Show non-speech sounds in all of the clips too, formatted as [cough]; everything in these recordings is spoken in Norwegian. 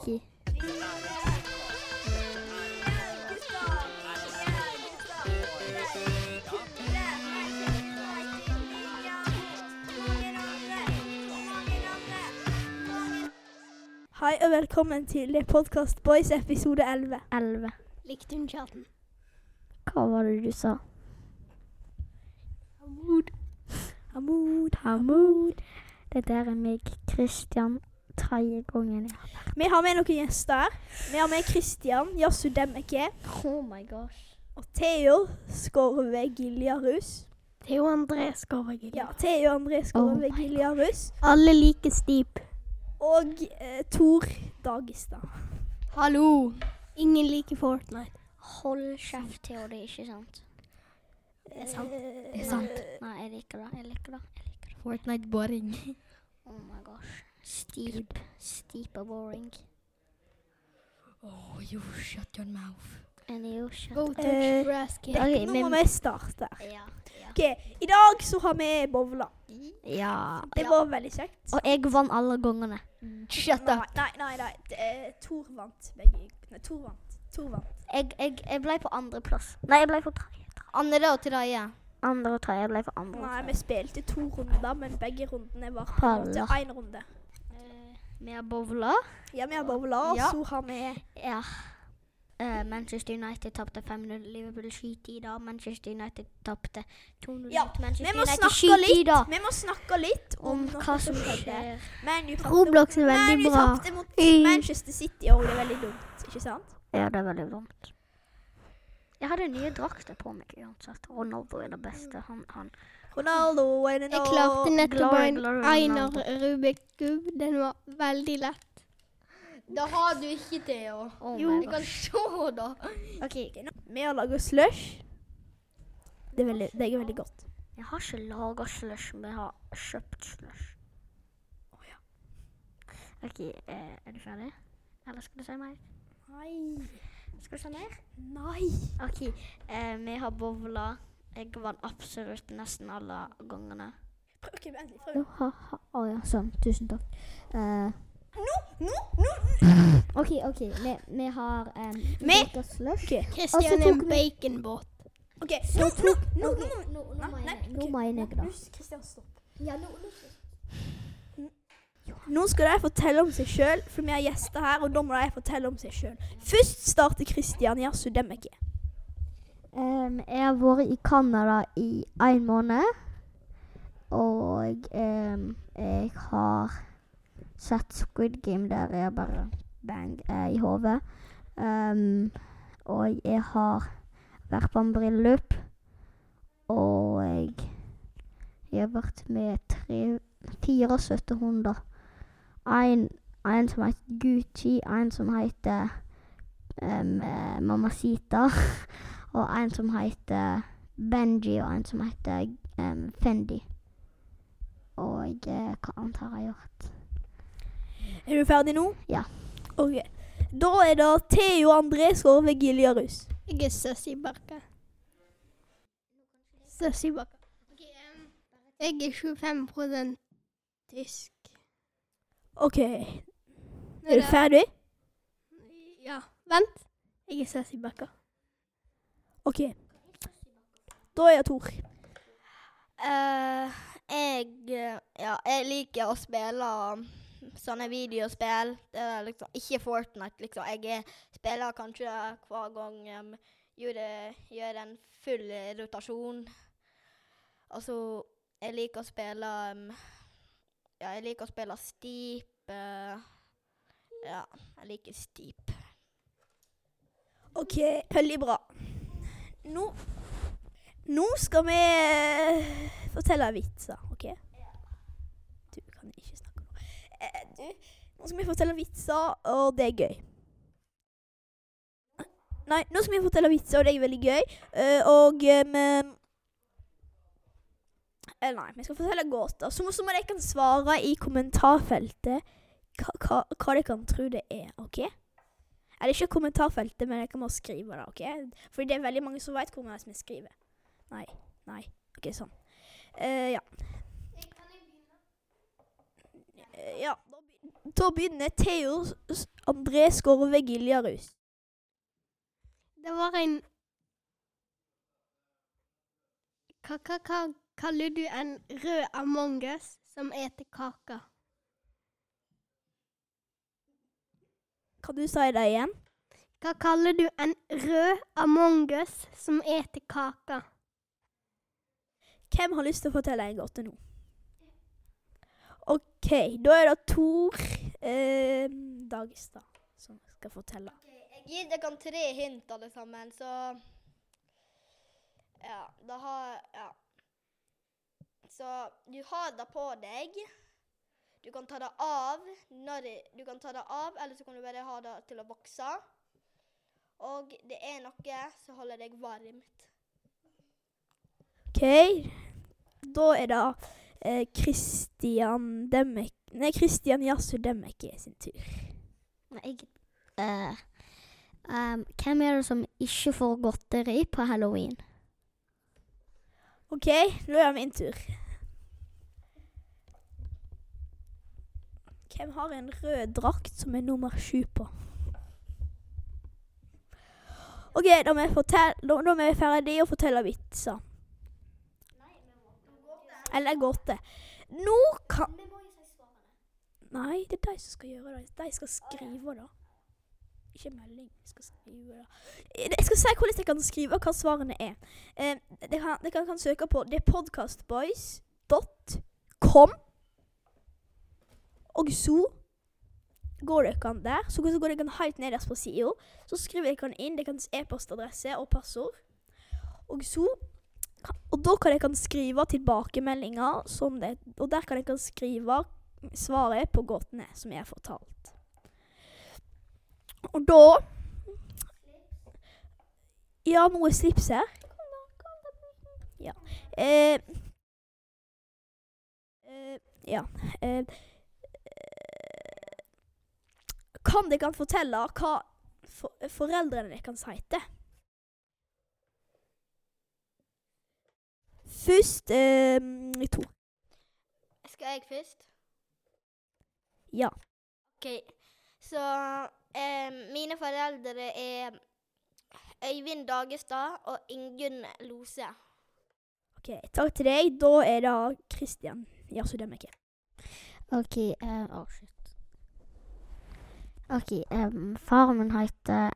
OK. Hei og velkommen til Podcast Boys episode 11. 11. Likte hun chatten? Hva var det du sa? Hamoud. Hamoud, Hamoud. Det Dette er meg, Christian, tredje gangen jeg har Vi har med noen gjester. Vi har med Christian Yasu Demeke Oh my gosh. og Theo Skorve Giljarus. Theo André Skorve Giljarus. Ja, Theo André Skorve Oh Giljarus. Alle like stip. Og eh, Tor Dagestad. Hallo. Ingen liker Fortnite. Hold kjeft, Theo. Det er ikke sant. Det er sant. Eh, Det er sant. Nei, jeg liker det. Jeg liker det. Jeg liker det. Fortnite boring. Oh my gosh. Steep. Steep og boring. Oh, you shut your mouth. And you shut Go touch Eh, grass, kid. Ok, Nå men- må vi starte. Ja. ja. Ok, I dag så har vi bowla. Ja. Det ja. var veldig kjekt. Og jeg vant alle gangene. Shut Nei, up. nei, nei. nei. Det er Tor vant begge. Nei, Tor vant. Tor vant. Jeg, jeg, jeg ble på andreplass. Nei, jeg ble på tredje. Andre og tredje. Andre og tredje. Jeg ble på andre. og Nei, vi spilte to runder, men begge rundene var på en måte én runde. Vi har bowla. Ja, vi har bowla, og Ja. så har vi Ja. Uh, Manchester United tapte 5-0. Liverpool skyter i dag. Manchester United tapte 2-0 Ja, mot Vi Manchester må United skyter i dag. Vi må snakke litt om, Om hva som skjedde. skjer. Roblox er veldig Man U bra. tapte mot. Manchester City og det er veldig dumt, ikke sant? Ja, det er veldig dumt. Jeg hadde nye drakter på meg uansett. Ronaldo er det beste. Han, han. Ronaldo det Jeg klarte nettopp en Einar Ronaldo. Rubik-kub. Den var veldig lett. Det har du ikke, Theo. Oh Jo. du Jeg kan se da. Ok, Vi har laga slush. Det er, veldig, det er veldig godt. Jeg har ikke laga slush, men jeg har kjøpt slush. OK, eh, er du ferdig? Eller skal du si mer? Nei. Skal du si mer? Nei. OK, eh, vi har bowla. Jeg vant absolutt nesten alle gangene. Prøv, ok, vent litt. Prøv. Ha, ha. Å ja, sånn. Tusen takk. Uh, Nå, nå, nå. [laughs] OK, OK. Vi, vi har um, Vi-. Christian er en baconbåt. ok. Nå, nå, nå, nå. Nå, må jeg, nå må jeg negge, da. Kristian, stopp. Ja, nå, nå. Nå skal de fortelle om seg sjøl, for vi har gjester her, og da må de fortelle om seg sjøl. Først starter Kristian Yasu Em, jeg har vært i Canada i en måned. Og um, jeg har sett Squid Game der jeg bare bang er i hodet. Um, og jeg har vært på en bryllup. Og jeg, har vært med tre, fire søte hunder. En, som heter Gucci, en som heter eh, Mamacita. [laughs] Og en som heter Benji, og en som heter um, Fendi. Og eh, hva annet har jeg gjort? Er du ferdig nå? Ja. Ok. Da er det Theo André Skorve Giljarus. Jeg er Søssi Barka. Søssi Bakke. Jeg er 25 tysk. OK. Er du ferdig? Ja. Vent. Jeg er Søssi Bakke. OK. Da er jeg Tor. Uh, jeg eh, Ja, jeg liker å spille um, sånne videospill. Det er liksom ikke Fortnite, liksom. Jeg er- spiller kanskje hver gang um, gjør, gjør en full rotasjon. Altså, jeg liker å spille um, Ja, jeg liker å spille Steep. Uh, ja, jeg liker Steep. OK, veldig bra. Nå Nå skal vi eh, fortelle vitser, OK? Du kan ikke snakke nå. Eh, du, nå skal vi fortelle vitser, og det er gøy. Nei, nå skal vi fortelle vitser, og det er veldig gøy. Eh, og eh, Nei, vi skal fortelle gåter. Så må, så må svare i kommentarfeltet hva, hva, hva dere kan tro det er, OK? Eller ikke kommentarfeltet, men dere må skrive det, OK? Fordi det er veldig mange som vet hvordan vi skriver. Nei. Nei. OK, sånn. Uh, ja. Uh, ja. Da, be- Da begynner Theo André Skorve Giljarus. Det var en hva, kaller du en rød Among us som eter kake? Kan du si det igjen? Hva kaller du en rød Among us som eter kake? Hvem har lyst til å fortelle en gåte nå? OK, da er det Tor eh, Dagestad som skal fortelle. Jeg gir dere tre hint, alle sammen, så Ja, da har Ja. Så du har det på deg. Du kan ta det av når det, Du kan ta det av, eller så kan du bare ha det til å vokse. Og det er noe som holder deg varmt. OK, da er det eh, Christian Demmek... Nei, Christian Yasu Demmeke sin tur. Jeg uh, um, Hvem er det som ikke får godteri på halloween? OK, nå er det min tur. Hvem har en rød drakt som er nummer sju på? OK, da må jeg, ferdige å fortelle vitser. Eller gåte. Nå kan Nei, det er de som skal gjøre det. De skal skrive det. Ikke melding. Jeg skal skrive det. Jeg skal si hvordan jeg kan skrive hva svarene er. Eh, det kan, det kan, kan søke på det podcastboys.com. Og så går dere der. Så går dere helt nederst på sida. Så skriver dere inn deres e-postadresse og passord. Og så kan- Og da kan dere skrive tilbakemeldinger, som det, og der kan dere skrive svaret på gåtene som jeg har fortalt. Og da Ja, noe slips her ja. Eh, kan dere fortelle hva for, foreldrene deres heter? Først eh, to. Skal jeg først? Ja. OK. Så eh, mine foreldre er Øyvind Dagestad og Ingunn Lose. OK, takk til deg. Da er det Christian Jasudemeke. OK eh, Å, shit. OK. um, faren min heter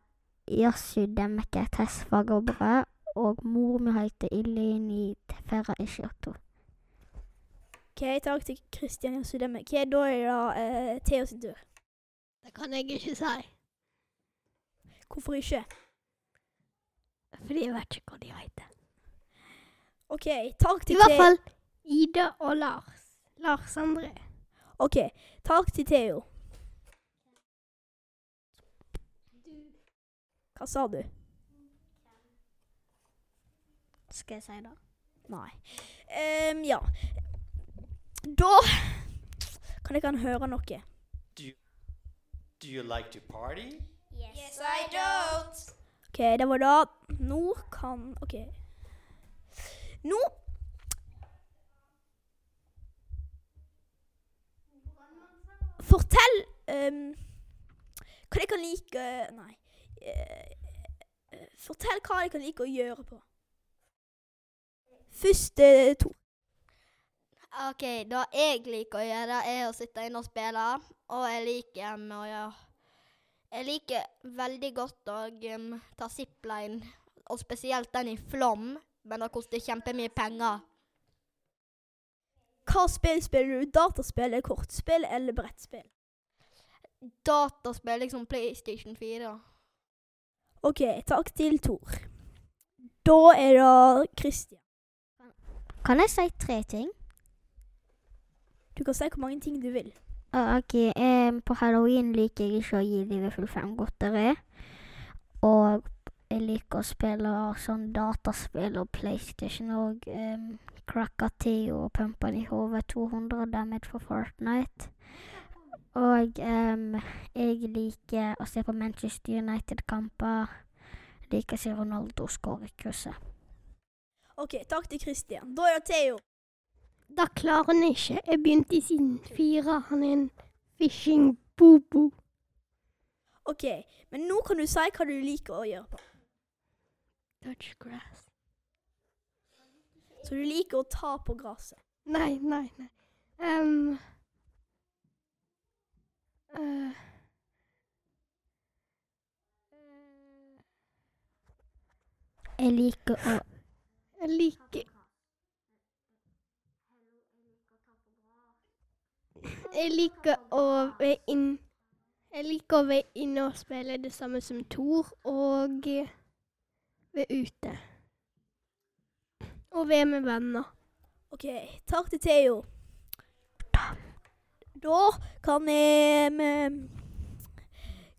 Yasu Demmeke Tesfagobre, og mor mi heter Ilini Tefera Ishiato. OK, takk til Kristian Yasu Demeke. Da er det uh, Theo sin tur. Det kan jeg ikke si, Hvorfor ikke? fordi jeg vet ikke hva de heter. OK, takk til I hvert fall Ida og Lars. Lars André. OK, takk til Theo. Hva sa du? Skal jeg si det? Nei. Um, ja. Da kan jeg kan høre noe. Do you like to party? Yes, I don't. OK, det var da. Nå kan OK. Nå Fortell um, hva jeg kan like Nei. Eh, fortell hva dere kan like å gjøre på. Første to. OK, det jeg liker å gjøre, er å sitte inne og spille. Og jeg liker um, å gjøre Jeg liker veldig godt å um, ta zipline, og spesielt den i Flom. men det koster kjempemye penger. Hva spill spiller du? Dataspill eller kortspill eller brettspill? Dataspill, liksom PlayStation 4. OK, takk til Tor. Da er det Kristian. Kan jeg si tre ting? Du kan si hvor mange ting du vil. Ok, Um, På halloween liker jeg ikke å gi de full fem godteri. Og jeg liker å spille sånn dataspill og PlayStation og um, Krakati og Pumpen i hodet 200 damage for Fortnite. Og um, jeg liker å se på Manchester United-kamper. Liker å se Ronaldo skåre krysset. OK, takk til Christian. Da er det Theo. Da klarer han ikke. Jeg begynte i siden fire. Han er en fishing Bobo. OK, men nå kan du si hva du liker å gjøre på. Touch grass. Så du liker å ta på gresset. Nei, nei, nei. Ehm. Eh, Jeg liker å jeg liker Jeg liker å være inn Jeg liker å være inne og spille det samme som Tor, og være ute. Og være med venner. OK, takk til Theo. Da kan vi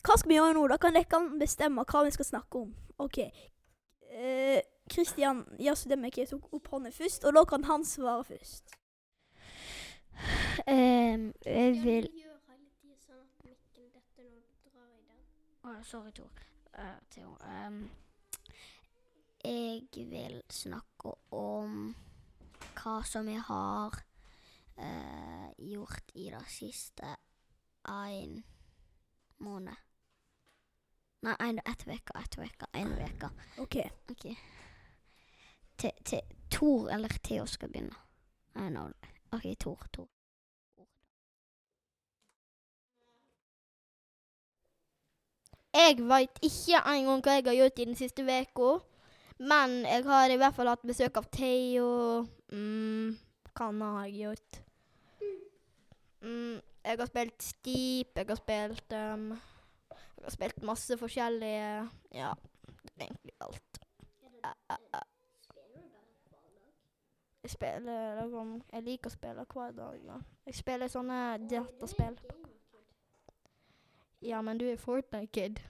Hva skal vi gjøre nå? Da kan dere bestemme hva vi skal snakke om. OK. Kristian uh, Jasudemeke tok opp hånda først, og da kan han svare først. Um, Jeg vil sånn Sorry, Tor. Uh, Theo. Ehm, jeg vil snakke om hva som jeg har eh, gjort i det siste en måned. Nei, en, ett uke. Ett uke. En uke. OK. okay. Te, te, Tor eller Theo skal begynne. OK, Tor. Tor. Jeg veit ikke engang hva jeg har gjort i den siste uka. Men jeg har i hvert fall hatt besøk av Theo. Mm, hva annet har jeg gjort? Mm, jeg har spilt Steep, jeg har spilt um, Jeg har spilt masse forskjellige Ja, det er egentlig alt. Jeg spiller liksom Jeg liker å spille hver dag. Ja. Jeg spiller sånne dataspill. Ja, men du er Fortnite-kid.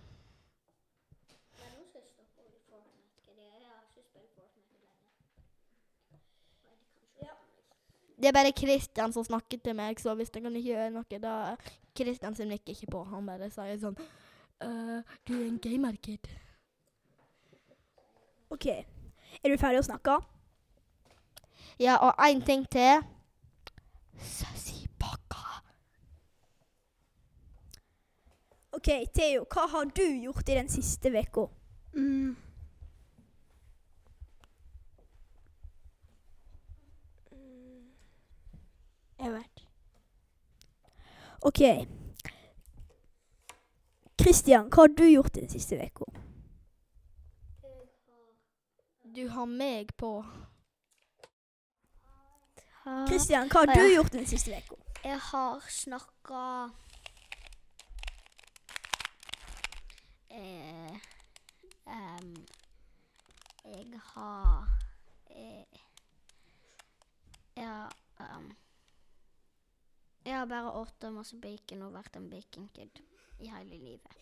Det er bare Kristian som snakker til meg, så hvis jeg kan ikke gjøre noe, da Kristian sin nikker ikke på. Han bare sier sånn «Øh, Du er en gamer-kid. OK. Er du ferdig å snakke? Ja, og én ting til. Søssipakka. OK, Theo, hva har du gjort i den siste uka? Mm. Jeg vet. OK. Kristian, hva har du gjort den siste uka? Du har meg på. Kristian, hva har Ah, du gjort den siste uka? Jeg har snakka eh, em, Jeg har eh, Ja em, Jeg har bare spist masse bacon og vært en baconkid i hele livet.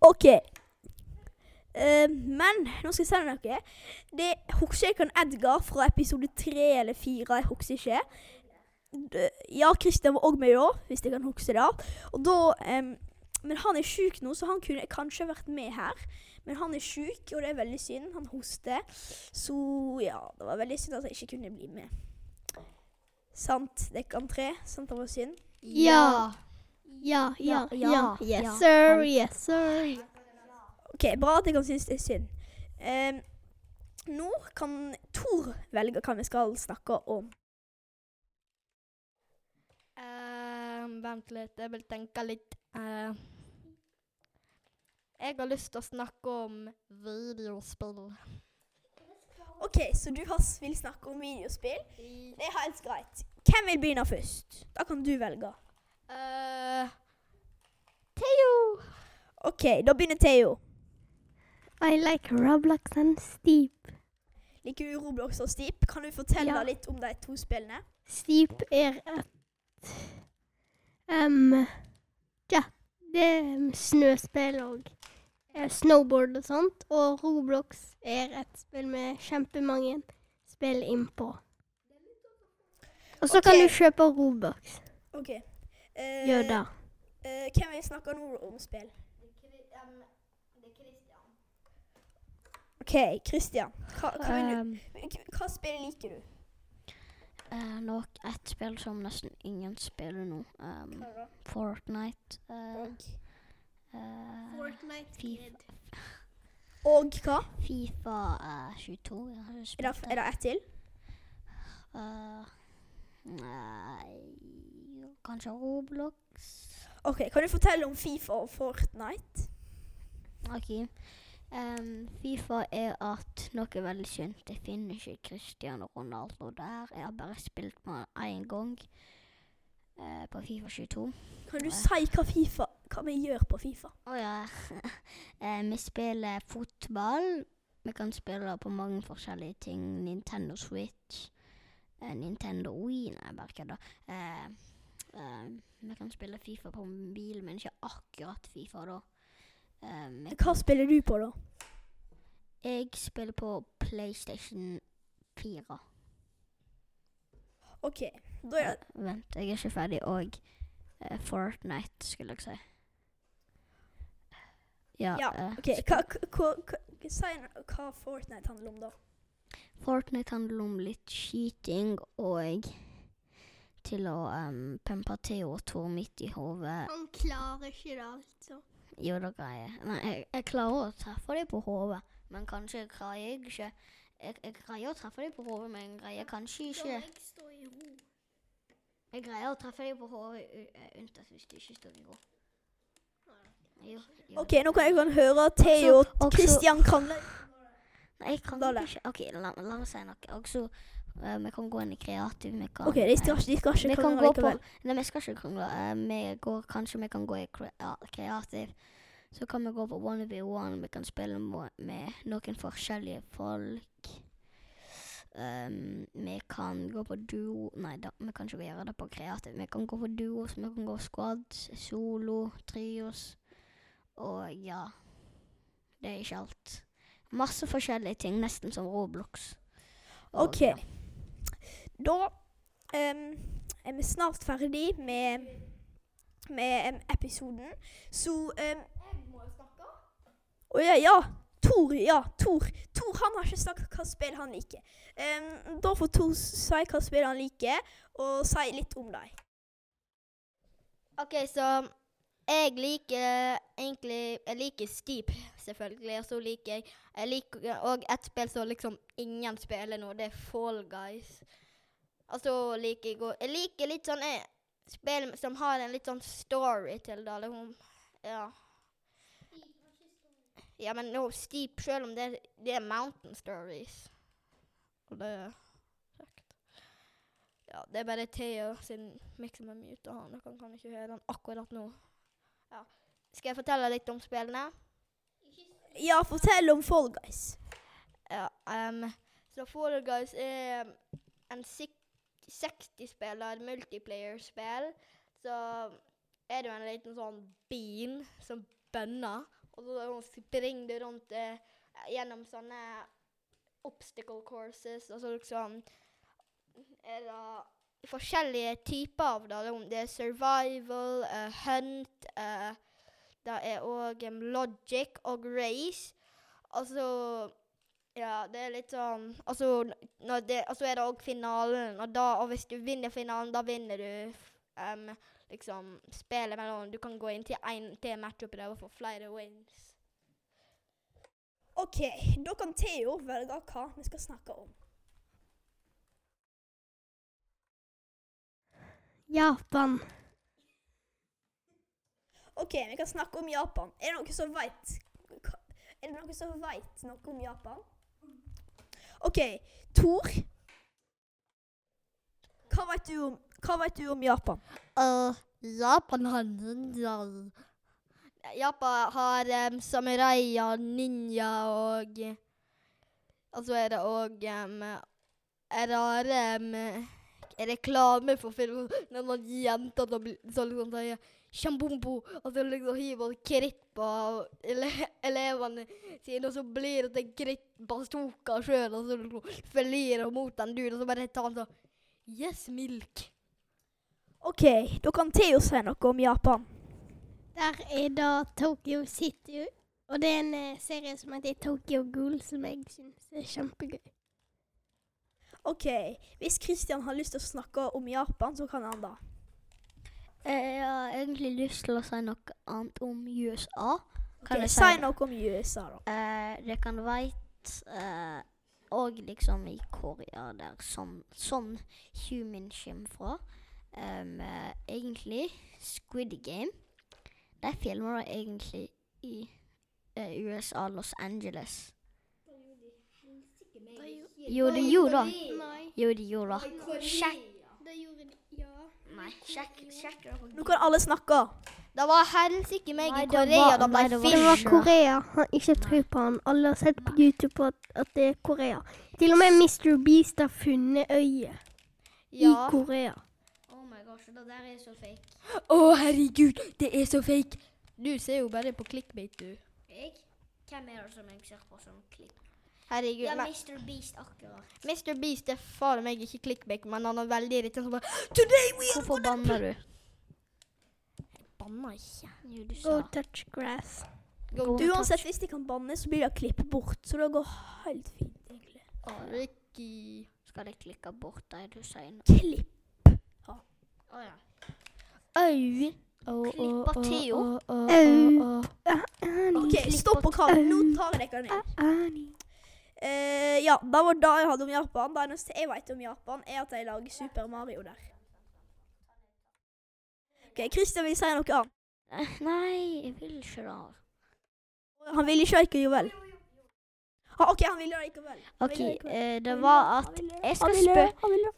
OK. Uh, men nå skal jeg si noe. Det husker jeg kan Edgar fra episode tre eller fire. Jeg husker ikke. Ja, Kristian var òg med da, hvis jeg kan huske det. Og da um, Men han er sjuk nå, så han kunne kanskje vært med her. Men han er sjuk, og det er veldig synd. Han hoster. Så ja, det var veldig synd at jeg ikke kunne bli med. Sant, dere tre? Sant var synd? Ja. Ja, ja, Ja, ja. ja, Yes, sir. Yes, sir. OK, bra at jeg kan synes det er synd. Em, nå kan Tor velge hva vi skal snakke om. Eh, vent litt, jeg vil tenke litt. Uh, jeg har lyst til å snakke om videospill. OK, så du har, vil snakke om videospill? Det er helt greit. Hvem vil begynne først? Da kan du velge. Uh, Theo! OK, da begynner Theo. I like Roblox and Steep. Liker du Roblox og Steep? Kan du fortelle Ja. litt om de to spillene? Steep er et um, Ja, det er snøspill og snowboard og sånt. Og Roblox er et spill med kjempemange spill innpå. Og så kan du kjøpe Roblox. OK. Eh, Gjør det. eh, hvem vil snakke nå om spill? OK, Christian. Hva, hva, Um, hva spill liker du? eh, nok et spill som nesten ingen spiller nå. Um, Fortnite. eh, eh, Fortnite FIFA. Kid. [laughs] Og hva? Fifa eh, 22. Jeg har ikke Er det, er det ett til? Eh, nei Kanskje Roblox? OK, kan du fortelle om Fifa og Fortnite? OK. Um, Fifa er at noe veldig synd. Det finner ikke Cristiano Ronaldo der. Jeg har bare spilt med han én gang uh, på Fifa 22. Kan du uh, si hva Fifa Hva vi gjør på Fifa? Å ja. [laughs] eh, vi spiller fotball. Vi kan spille på mange forskjellige ting. Nintendo Switch, eh, Nintendo Wii Nei, bare kødda. Eh, vi kan spille Fifa på mobil, men ikke akkurat Fifa, da. Hva spiller du på, da? Jeg spiller på PlayStation 4. OK, da er Vent, jeg er ikke ferdig. Og Fortnite, skulle jeg si. Ja. Ja, eh, OK. Hva, hva, hva, si hva Fortnite handler om, da. Fortnite handler om litt skyting og til å um, pumpe Theo og Tor midt i hodet. Han klarer ikke det, altså. Jo, det greier jeg. Nei, jeg, jeg klarer å treffe dem på hodet, men kanskje greier jeg ikke jeg, jeg greier å treffe dem på hodet, men jeg greier kanskje ikke ikke jeg stå i ro. Jeg greier å treffe dem på hodet unntatt hvis de ikke står i ro. Jo, jo. OK, nå kan jeg kan høre Theo og Kristian Christian krangle. Nei, jeg kan ikke. OK, la, la meg si noe. Også, uh, vi kan gå inn i kreativ. Vi kan, OK, de skal, de skal Vi ikke kan krangle gå på likevel. Nei, vi skal ikke krangle. Uh, går, kanskje vi kan gå i kre, ja, kreativ. Så kan vi gå på one v one. Vi kan spille med noen forskjellige folk. Um, vi kan gå på duo Nei, da, vi kan ikke gjøre det på kreativ. Vi kan gå på duos, vi kan gå squad, solo, trios. Og ja Det er ikke alt. Masse forskjellige ting, nesten som Roblox. Og, OK. ja. Da um, er vi snart ferdig med, med um, episoden. Så um, Å ja, ja. Tor, ja. Tor. Tor han har ikke sagt hva spill han liker. Um, da får Tor si hva spill han liker, og si litt om dem. OK, så jeg liker egentlig Jeg liker Steep, selvfølgelig. Og så liker jeg Jeg liker òg et spill som liksom ingen spiller nå. Det er Fall Guys. Og så liker jeg òg Jeg liker litt sånn spill som har en litt sånn story til det. Liksom. Ja. Ja, men no, Steep, selv om det, det er Mountain Stories. Og det er. Ja, det er bare Theo sin miks med mute, og han kan ikke høre den akkurat nå. Ja. Skal jeg fortelle litt om spillene? Ja, fortell om Fall Guys. Ja, um, så Fall Guys er en 60-spiller multiplayer-spill. Så er du en liten sånn bean som bønner, og så springer du rundt eh, gjennom sånne obstacle courses, og så liksom er det forskjellige typer av det. Det er survival, uh, hunt, uh, det er òg logic og race. Altså Ja, det er litt sånn Altså, det, altså er det òg finalen, og, da, og hvis du vinner finalen, da vinner du um, liksom spillet mellom Du kan gå inn til én til match og prøve å få flere wins. OK, da kan Theo velge hva vi skal snakke om. Japan. OK, vi kan snakke om Japan. Er det noen som veit Er det noen som veit noe om Japan? OK, Tor. Hva veit du vet du om Japan? Uh, Japan har Japan har um, samuraier, ninja og Altså så er det òg um, rare um, reklame for film. Når noen jenter som blir- liksom sier Shambombo, og så liksom hiver kritt på ele elevene sine, og så blir det til krittbazooka sjøl, og så liksom flirer hun mot den duren og så bare tar han sånn Yes, milk. OK, da kan Theo si noe om Japan. Der er da Tokyo City. Og det er en eh, serie som heter Tokyo Ghoul, som jeg syns er kjempegøy. OK. Hvis Kristian har lyst til å snakke om Japan, så kan han da. Eh, Jeg har egentlig lyst til å si noe annet om USA. Kan Ok, jeg Si noe om USA, da. Eh, det kan veit eh, Og liksom i Korea, der sånn, sånn human kommer fra. Um, egentlig Squid Game. De filmer egentlig i eh, USA, Los Angeles. Jo, det gjorde det. Jo, det gjorde det. Det gjorde de. Ja. Nei, sjekk, sjekk det Nå kan alle snakke. Det var helsike meg i Korea da ble nei, det var- film. Korea. Han ikke tro på han. Alle har sett på YouTube at, at det er Korea. Til og med Mr. Beast har funnet øyet i Korea. Oh my gosh, det der er så fake. Å, herregud, det er så fake. Du ser jo bare på clickbait, du. Jeg? Hvem er det som jeg ser på som klipp? Herregud. Ja, Mr. Beast akkurat. Mr. Beast er faen meg ikke clickbake, men han er veldig irritert. så bare, Today we Hvorfor banner du? Jeg Banner ikke. Jo, du Go touch grass. Go to Uansett, hvis de kan banne, så blir det klippet bort. Så det går helt fint, egentlig. Ricky. Skal jeg klikke bort det du sier nå? Klipp. Å ja. Au. Klipper Theo. Au. OK, stopp og kall. Nå tar jeg dere ned. Eh, ja, det var det jeg hadde om Japan. Det eneste jeg vet om Japan, er at de lager Super Mario der. OK, Christian vil si noe annet. Eh, Nei, jeg vil ikke det. Han vil ikke likevel. Ah, OK, han vil det likevel. Han OK, likevel. eh, det var at jeg skal spørre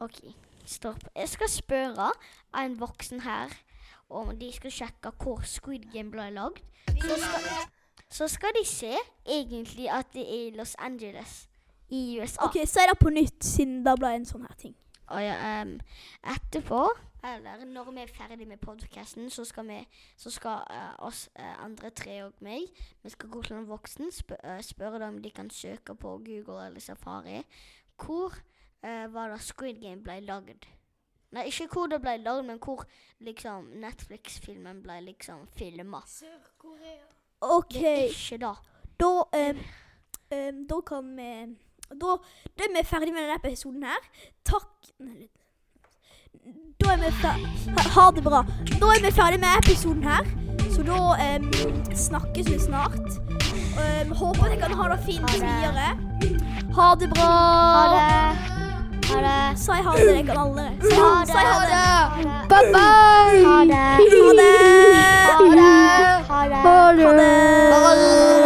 OK, stopp. Jeg skal spørre en voksen her om de skal sjekke hvor Squid Game ble lagd. Så skal, så skal de se egentlig at det er i Los Angeles i USA. OK, si det på nytt, siden det ble en sånn her ting. Og ja, um, etterpå, eller når vi er ferdig med podcasten, så skal vi, så skal uh, oss uh, andre tre og meg, vi skal gå til en voksen, sp uh, spørre dem om de kan søke på Google eller Safari. Hvor eh, var det Squid Game ble lagd? Nei, ikke hvor det ble lagd, men hvor liksom Netflix-filmen ble liksom filma. Sør-Korea. OK, Det er ikke da. da um, um, Da kan vi da, da er vi ferdig med denne episoden her. Takk Da er vi ferdig ha, ha det bra. Da er vi ferdig med episoden her. Så da um, snakkes vi snart. Håper dere kan ha det fint Ha det. videre. Ha det bra. Ha det! Ha det! Si ha det, dere alle. Ha det. si ha det. Bye bye! Ha det! Ha det. 먹어라. 허를. 먹어라.